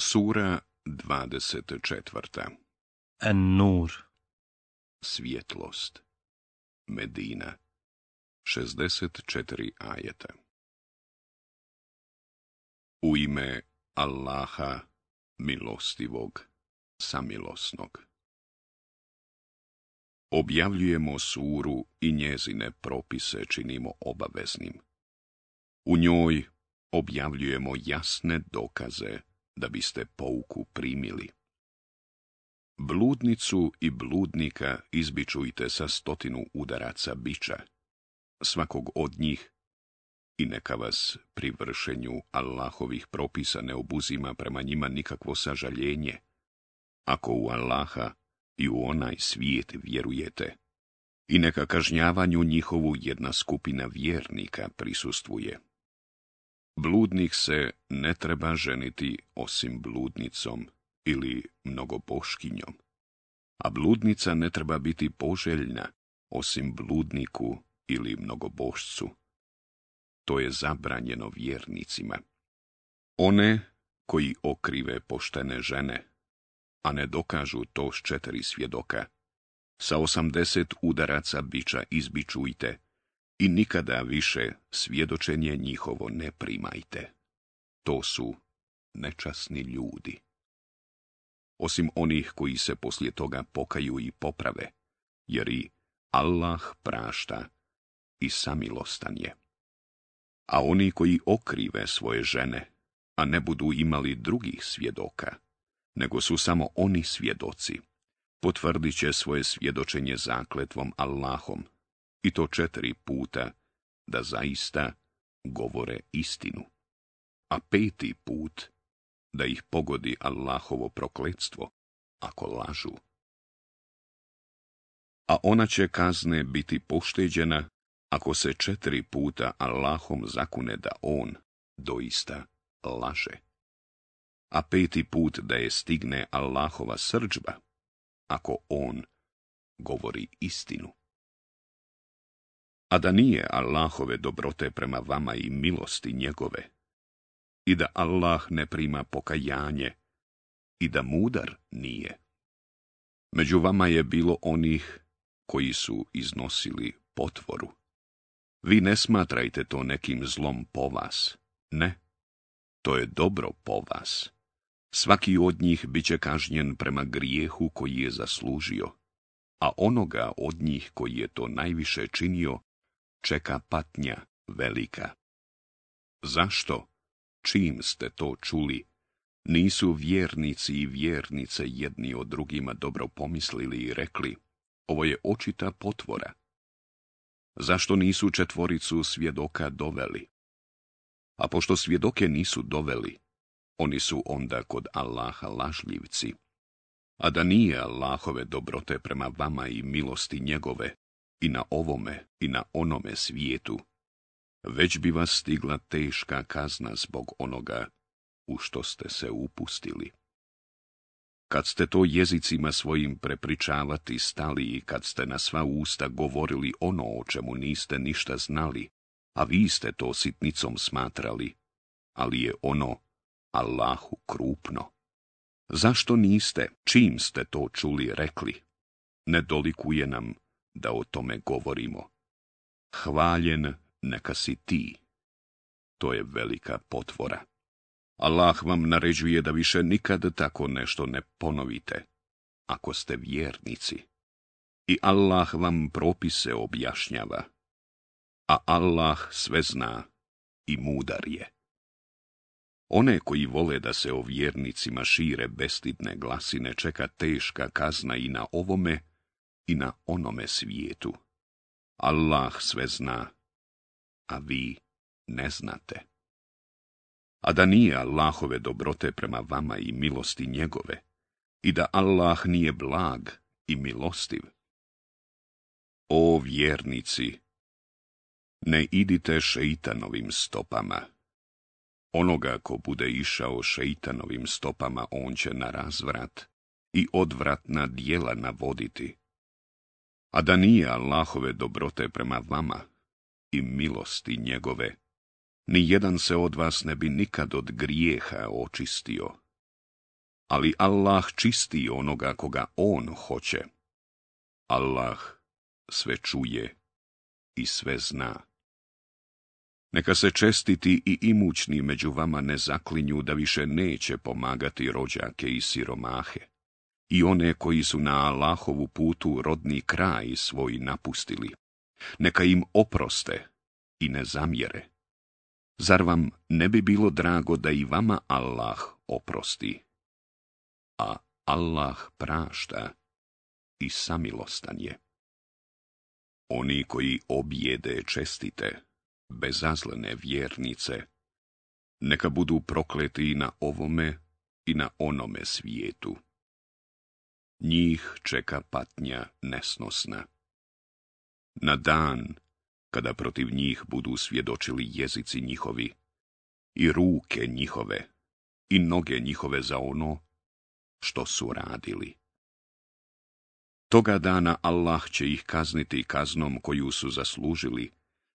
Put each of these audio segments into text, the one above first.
Sura 24. An-Nur Svjetlost Medina 64 ajeta U ime Allaha milostivog samilosnog Objavljujemo suru i njezine propise činimo obaveznim. U njoj objavljujemo jasne dokaze da biste pouku primili. Bludnicu i bludnika izbičujte sa stotinu udaraca bića, svakog od njih, i neka vas pri vršenju Allahovih propisa ne obuzima prema njima nikakvo sažaljenje, ako u Allaha i u onaj svijet vjerujete, i neka kažnjavanju njihovu jedna skupina vjernika prisustvuje. Bludnik se ne treba ženiti osim bludnicom ili mnogoboškinjom, a bludnica ne treba biti poželjna osim bludniku ili mnogobošcu. To je zabranjeno vjernicima. One koji okrive poštene žene, a ne dokažu to s četiri svjedoka, sa osamdeset udaraca bića izbičujte, i nikada više svjedočenje njihovo ne primajte. To su nečasni ljudi. Osim onih koji se poslije toga pokaju i poprave, jer i Allah prašta i samilostan je. A oni koji okrive svoje žene, a ne budu imali drugih svjedoka, nego su samo oni svjedoci, potvrdit će svoje svjedočenje zakletvom Allahom, i to četiri puta, da zaista govore istinu, a peti put da ih pogodi Allahovo prokletstvo, ako lažu. A ona će kazne biti pošteđena ako se četiri puta Allahom zakune da on doista laže. A peti put da je stigne Allahova srđba, ako on govori istinu a da nije Allahove dobrote prema vama i milosti njegove, i da Allah ne prima pokajanje, i da mudar nije. Među vama je bilo onih koji su iznosili potvoru. Vi ne smatrajte to nekim zlom po vas, ne, to je dobro po vas. Svaki od njih bit će kažnjen prema grijehu koji je zaslužio, a onoga od njih koji je to najviše činio, čeka patnja velika. Zašto, čim ste to čuli, nisu vjernici i vjernice jedni o drugima dobro pomislili i rekli, ovo je očita potvora? Zašto nisu četvoricu svjedoka doveli? A pošto svjedoke nisu doveli, oni su onda kod Allaha lažljivci. A da nije Allahove dobrote prema vama i milosti njegove, i na ovome i na onome svijetu, već bi vas stigla teška kazna zbog onoga u što ste se upustili. Kad ste to jezicima svojim prepričavati stali i kad ste na sva usta govorili ono o čemu niste ništa znali, a vi ste to sitnicom smatrali, ali je ono Allahu krupno. Zašto niste, čim ste to čuli, rekli? Ne dolikuje nam da o tome govorimo. Hvaljen neka si ti. To je velika potvora. Allah vam naređuje da više nikad tako nešto ne ponovite, ako ste vjernici. I Allah vam propise objašnjava. A Allah sve zna i mudar je. One koji vole da se o vjernicima šire bestidne glasine čeka teška kazna i na ovome i na onome svijetu. Allah sve zna, a vi ne znate. A da nije Allahove dobrote prema vama i milosti njegove, i da Allah nije blag i milostiv. O vjernici, ne idite šeitanovim stopama. Onoga ko bude išao šeitanovim stopama, on će na razvrat i odvratna dijela navoditi. A da nije Allahove dobrote prema vama i milosti njegove, ni jedan se od vas ne bi nikad od grijeha očistio. Ali Allah čisti onoga koga On hoće. Allah sve čuje i sve zna. Neka se čestiti i imućni među vama ne zaklinju da više neće pomagati rođake i siromahe, i one koji su na Allahovu putu rodni kraj svoj napustili. Neka im oproste i ne zamjere. Zar vam ne bi bilo drago da i vama Allah oprosti? A Allah prašta i samilostan je. Oni koji objede čestite, bezazlene vjernice, neka budu prokleti na ovome i na onome svijetu njih čeka patnja nesnosna. Na dan kada protiv njih budu svjedočili jezici njihovi, i ruke njihove, i noge njihove za ono što su radili. Toga dana Allah će ih kazniti kaznom koju su zaslužili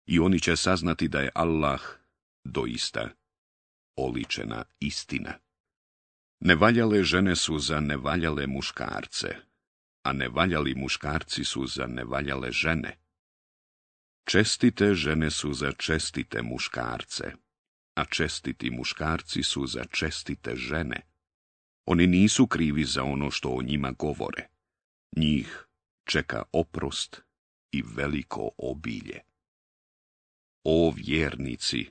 i oni će saznati da je Allah doista oličena istina. Nevaljale žene su za nevaljale muškarce, a nevaljali muškarci su za nevaljale žene. Čestite žene su za čestite muškarce, a čestiti muškarci su za čestite žene. Oni nisu krivi za ono što o njima govore. Njih čeka oprost i veliko obilje. O vjernici,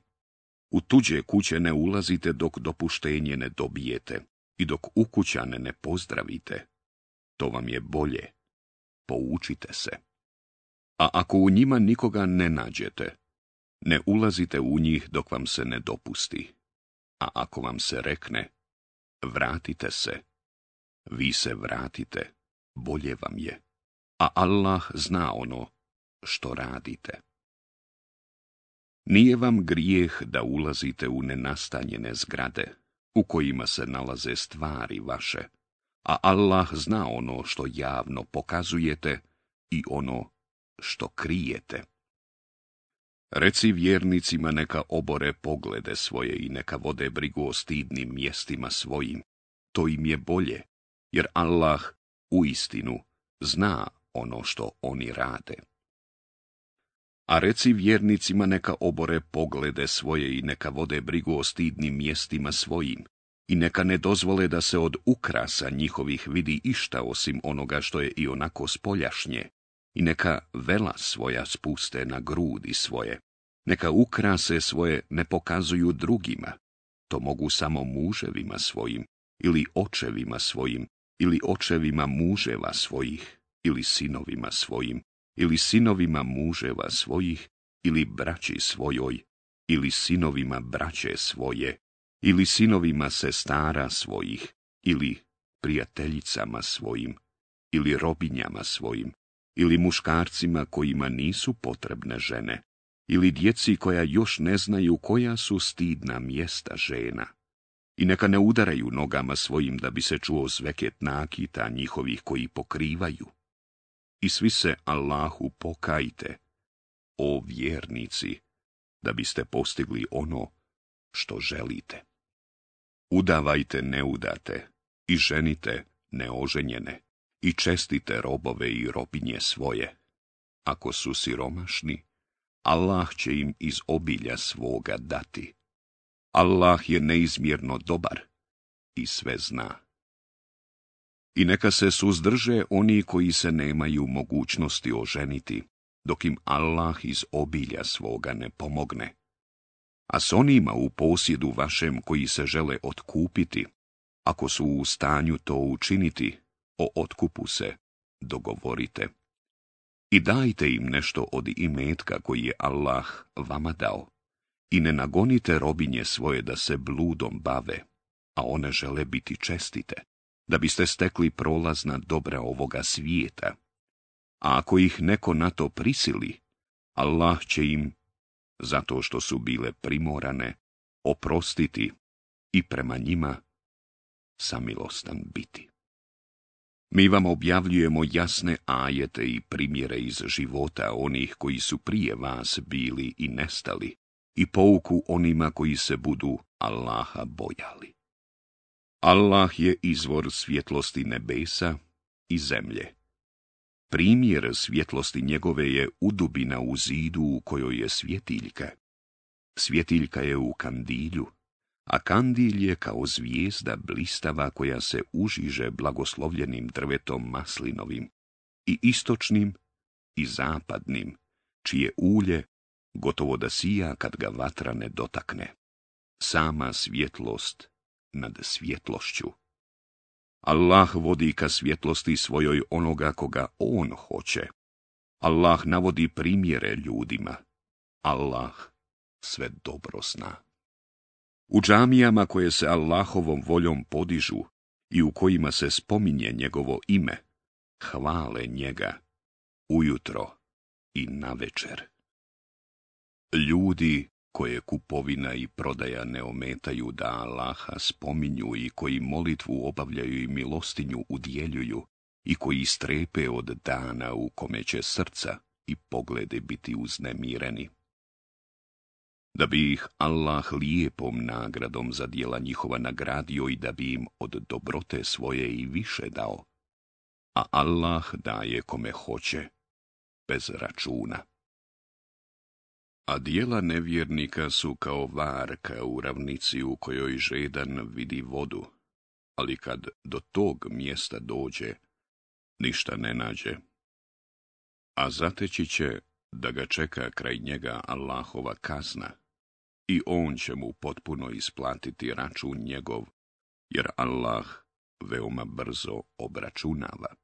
u tuđe kuće ne ulazite dok dopuštenje ne dobijete i dok ukućane ne pozdravite, to vam je bolje. Poučite se. A ako u njima nikoga ne nađete, ne ulazite u njih dok vam se ne dopusti. A ako vam se rekne, vratite se, vi se vratite, bolje vam je. A Allah zna ono što radite. Nije vam grijeh da ulazite u nenastanjene zgrade u kojima se nalaze stvari vaše, a Allah zna ono što javno pokazujete i ono što krijete. Reci vjernicima neka obore poglede svoje i neka vode brigu o stidnim mjestima svojim. To im je bolje, jer Allah u istinu zna ono što oni rade a reci vjernicima neka obore poglede svoje i neka vode brigu o stidnim mjestima svojim i neka ne dozvole da se od ukrasa njihovih vidi išta osim onoga što je i onako spoljašnje i neka vela svoja spuste na grudi svoje. Neka ukrase svoje ne pokazuju drugima, to mogu samo muževima svojim ili očevima svojim ili očevima muževa svojih ili sinovima svojim ili sinovima muževa svojih, ili braći svojoj, ili sinovima braće svoje, ili sinovima sestara svojih, ili prijateljicama svojim, ili robinjama svojim, ili muškarcima kojima nisu potrebne žene, ili djeci koja još ne znaju koja su stidna mjesta žena. I neka ne udaraju nogama svojim da bi se čuo zveket nakita njihovih koji pokrivaju i svi se Allahu pokajte, o vjernici, da biste postigli ono što želite. Udavajte neudate i ženite neoženjene i čestite robove i robinje svoje. Ako su siromašni, Allah će im iz obilja svoga dati. Allah je neizmjerno dobar i sve zna. I neka se suzdrže oni koji se nemaju mogućnosti oženiti, dok im Allah iz obilja svoga ne pomogne. A s onima u posjedu vašem koji se žele otkupiti, ako su u stanju to učiniti, o otkupu se dogovorite. I dajte im nešto od imetka koji je Allah vama dao. I ne nagonite robinje svoje da se bludom bave, a one žele biti čestite da biste stekli prolazna dobra ovoga svijeta. A ako ih neko na to prisili, Allah će im, zato što su bile primorane, oprostiti i prema njima samilostan biti. Mi vam objavljujemo jasne ajete i primjere iz života onih koji su prije vas bili i nestali, i pouku onima koji se budu Allaha bojali. Allah je izvor svjetlosti nebesa i zemlje. Primjer svjetlosti njegove je udubina u zidu u kojoj je svjetiljka. Svjetiljka je u kandilju, a kandilj je kao zvijezda blistava koja se užiže blagoslovljenim drvetom maslinovim, i istočnim i zapadnim, čije ulje gotovo da sija kad ga vatra ne dotakne. Sama svjetlost nad svjetlošću. Allah vodi ka svjetlosti svojoj onoga koga On hoće. Allah navodi primjere ljudima. Allah sve dobro zna. U džamijama koje se Allahovom voljom podižu i u kojima se spominje njegovo ime, hvale njega ujutro i navečer. Ljudi koje kupovina i prodaja ne ometaju da Allaha spominju i koji molitvu obavljaju i milostinju udjeljuju i koji strepe od dana u kome će srca i poglede biti uznemireni. Da bi ih Allah lijepom nagradom za dijela njihova nagradio i da bi im od dobrote svoje i više dao, a Allah daje kome hoće, bez računa. A dijela nevjernika su kao varka u ravnici u kojoj žedan vidi vodu, ali kad do tog mjesta dođe, ništa ne nađe. A zateći će da ga čeka kraj njega Allahova kazna i on će mu potpuno isplatiti račun njegov, jer Allah veoma brzo obračunava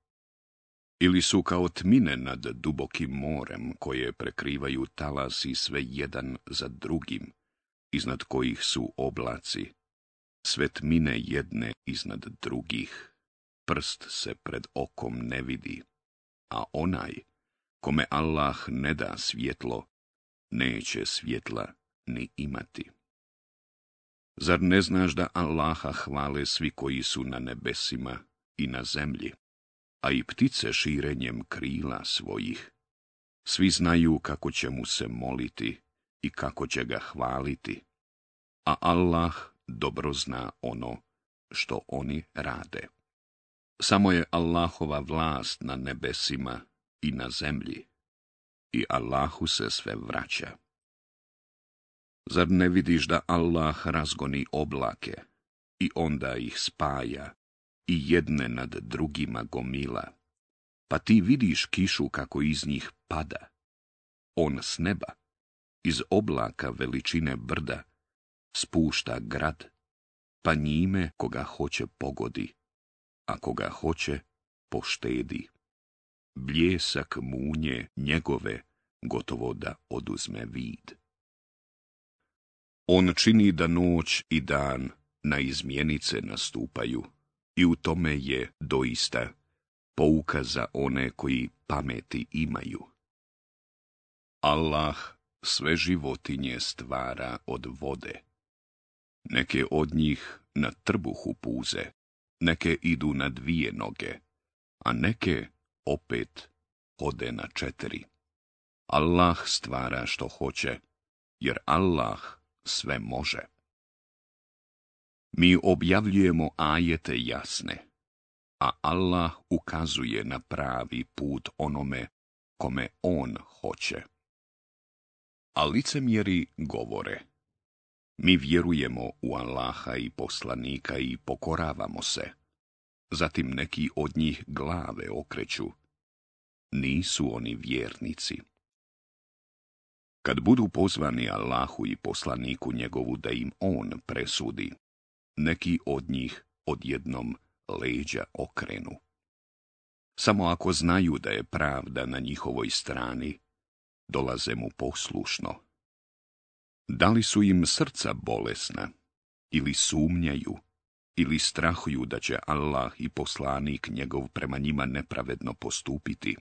ili su kao tmine nad dubokim morem koje prekrivaju talasi sve jedan za drugim, iznad kojih su oblaci, sve tmine jedne iznad drugih. Prst se pred okom ne vidi, a onaj kome Allah ne da svjetlo, neće svjetla ni imati. Zar ne znaš da Allaha hvale svi koji su na nebesima i na zemlji? a i ptice širenjem krila svojih. Svi znaju kako će mu se moliti i kako će ga hvaliti, a Allah dobro zna ono što oni rade. Samo je Allahova vlast na nebesima i na zemlji i Allahu se sve vraća. Zar ne vidiš da Allah razgoni oblake i onda ih spaja i jedne nad drugima gomila. Pa ti vidiš kišu kako iz njih pada. On s neba, iz oblaka veličine brda, spušta grad, pa njime koga hoće pogodi, a koga hoće poštedi. Bljesak munje njegove gotovo da oduzme vid. On čini da noć i dan na izmjenice nastupaju, i u tome je doista pouka za one koji pameti imaju. Allah sve životinje stvara od vode. Neke od njih na trbuhu puze, neke idu na dvije noge, a neke opet hode na četiri. Allah stvara što hoće, jer Allah sve može. Mi objavljujemo ajete jasne, a Allah ukazuje na pravi put onome kome On hoće. A licemjeri govore, mi vjerujemo u Allaha i poslanika i pokoravamo se. Zatim neki od njih glave okreću. Nisu oni vjernici. Kad budu pozvani Allahu i poslaniku njegovu da im on presudi, neki od njih odjednom leđa okrenu. Samo ako znaju da je pravda na njihovoj strani, dolaze mu poslušno. Da li su im srca bolesna, ili sumnjaju, ili strahuju da će Allah i poslanik njegov prema njima nepravedno postupiti?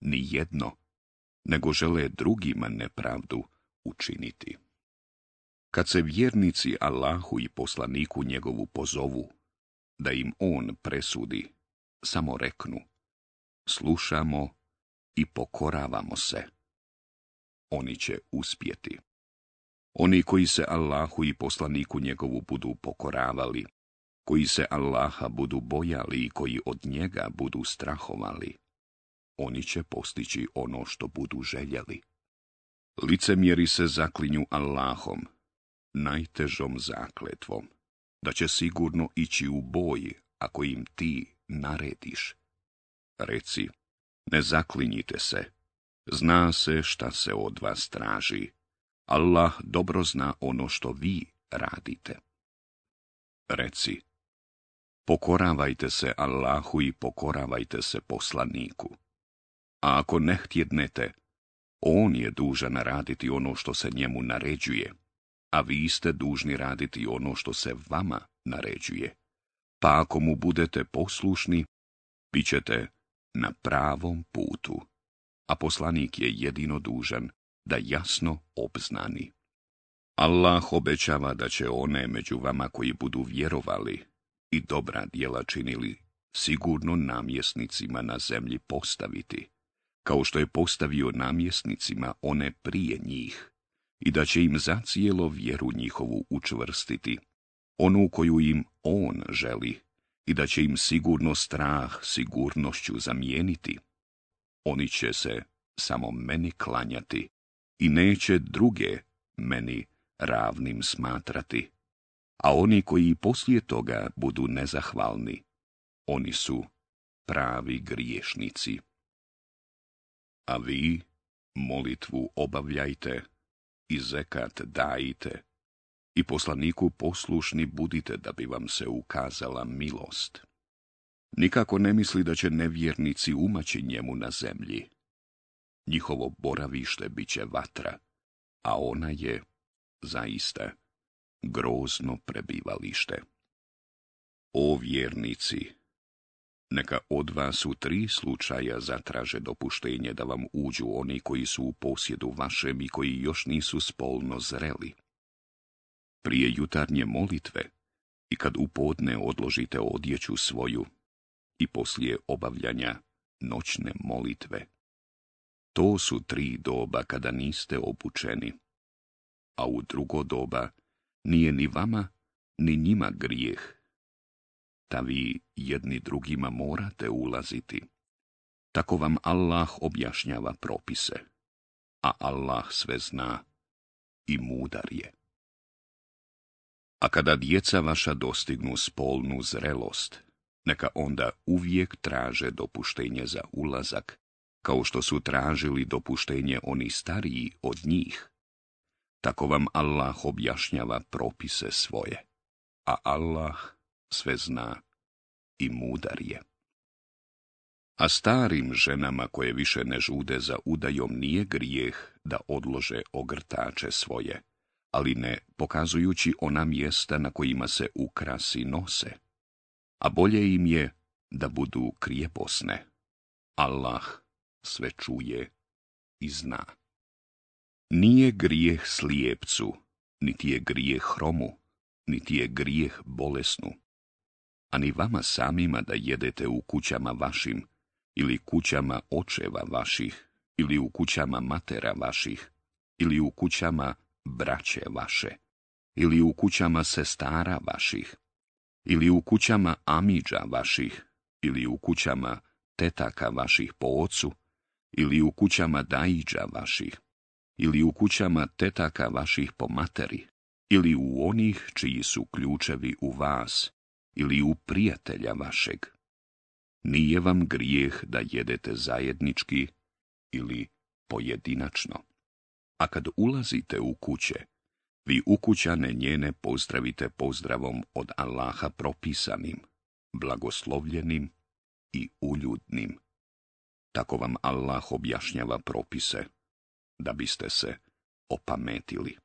Ni jedno, nego žele drugima nepravdu učiniti. Kad se vjernici Allahu i poslaniku njegovu pozovu, da im on presudi, samo reknu, slušamo i pokoravamo se. Oni će uspjeti. Oni koji se Allahu i poslaniku njegovu budu pokoravali, koji se Allaha budu bojali i koji od njega budu strahovali, oni će postići ono što budu željeli. Licemjeri se zaklinju Allahom, najtežom zakletvom, da će sigurno ići u boj ako im ti narediš. Reci, ne zaklinjite se, zna se šta se od vas traži. Allah dobro zna ono što vi radite. Reci, pokoravajte se Allahu i pokoravajte se poslaniku. A ako ne htjednete, on je dužan raditi ono što se njemu naređuje a vi ste dužni raditi ono što se vama naređuje. Pa ako mu budete poslušni, bit ćete na pravom putu, a poslanik je jedino dužan da jasno obznani. Allah obećava da će one među vama koji budu vjerovali i dobra djela činili sigurno namjesnicima na zemlji postaviti, kao što je postavio namjesnicima one prije njih, i da će im zacijelo vjeru njihovu učvrstiti, onu koju im On želi, i da će im sigurno strah sigurnošću zamijeniti. Oni će se samo meni klanjati i neće druge meni ravnim smatrati. A oni koji poslije toga budu nezahvalni, oni su pravi griješnici. A vi molitvu obavljajte i zekat dajite i poslaniku poslušni budite da bi vam se ukazala milost. Nikako ne misli da će nevjernici umaći njemu na zemlji. Njihovo boravište bit će vatra, a ona je, zaista, grozno prebivalište. O vjernici, neka od vas u tri slučaja zatraže dopuštenje da vam uđu oni koji su u posjedu vašem i koji još nisu spolno zreli. Prije jutarnje molitve i kad u podne odložite odjeću svoju i poslije obavljanja noćne molitve. To su tri doba kada niste obučeni, a u drugo doba nije ni vama, ni njima grijeh da vi jedni drugima morate ulaziti. Tako vam Allah objašnjava propise, a Allah sve zna i mudar je. A kada djeca vaša dostignu spolnu zrelost, neka onda uvijek traže dopuštenje za ulazak, kao što su tražili dopuštenje oni stariji od njih. Tako vam Allah objašnjava propise svoje, a Allah sve zna i mudar je. A starim ženama koje više ne žude za udajom nije grijeh da odlože ogrtače svoje, ali ne pokazujući ona mjesta na kojima se ukrasi nose. A bolje im je da budu krijeposne. Allah sve čuje i zna. Nije grijeh slijepcu, niti je grijeh hromu, niti je grijeh bolesnu, a ni vama samima da jedete u kućama vašim, ili kućama očeva vaših, ili u kućama matera vaših, ili u kućama braće vaše, ili u kućama sestara vaših, ili u kućama amiđa vaših, ili u kućama tetaka vaših po ocu, ili u kućama dajiđa vaših, ili u kućama tetaka vaših po materi, ili u onih čiji su ključevi u vas, ili u prijatelja vašeg. Nije vam grijeh da jedete zajednički ili pojedinačno. A kad ulazite u kuće, vi ukućane njene pozdravite pozdravom od Allaha propisanim, blagoslovljenim i uljudnim. Tako vam Allah objašnjava propise, da biste se opametili.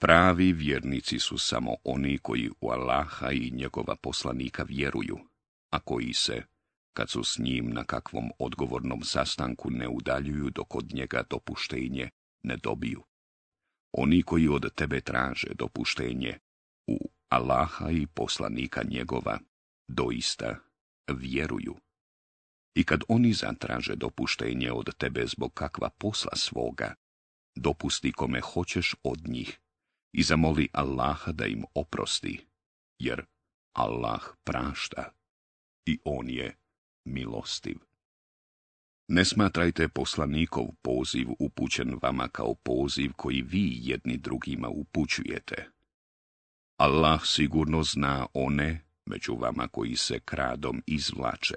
Pravi vjernici su samo oni koji u Allaha i njegova poslanika vjeruju, a koji se, kad su s njim na kakvom odgovornom sastanku ne udaljuju dok od njega dopuštenje ne dobiju. Oni koji od tebe traže dopuštenje u Allaha i poslanika njegova doista vjeruju. I kad oni zatraže dopuštenje od tebe zbog kakva posla svoga, dopusti kome hoćeš od njih i zamoli Allaha da im oprosti, jer Allah prašta i On je milostiv. Ne smatrajte poslanikov poziv upućen vama kao poziv koji vi jedni drugima upućujete. Allah sigurno zna one među vama koji se kradom izvlače.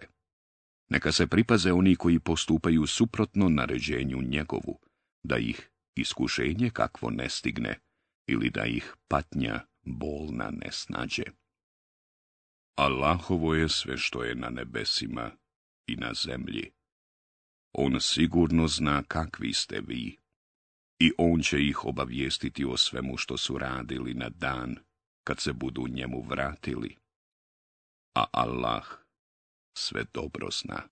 Neka se pripaze oni koji postupaju suprotno naređenju njegovu, da ih iskušenje kakvo ne stigne, ili da ih patnja bolna ne snađe. Allahovo je sve što je na nebesima i na zemlji. On sigurno zna kakvi ste vi i on će ih obavijestiti o svemu što su radili na dan kad se budu njemu vratili. A Allah sve dobro zna.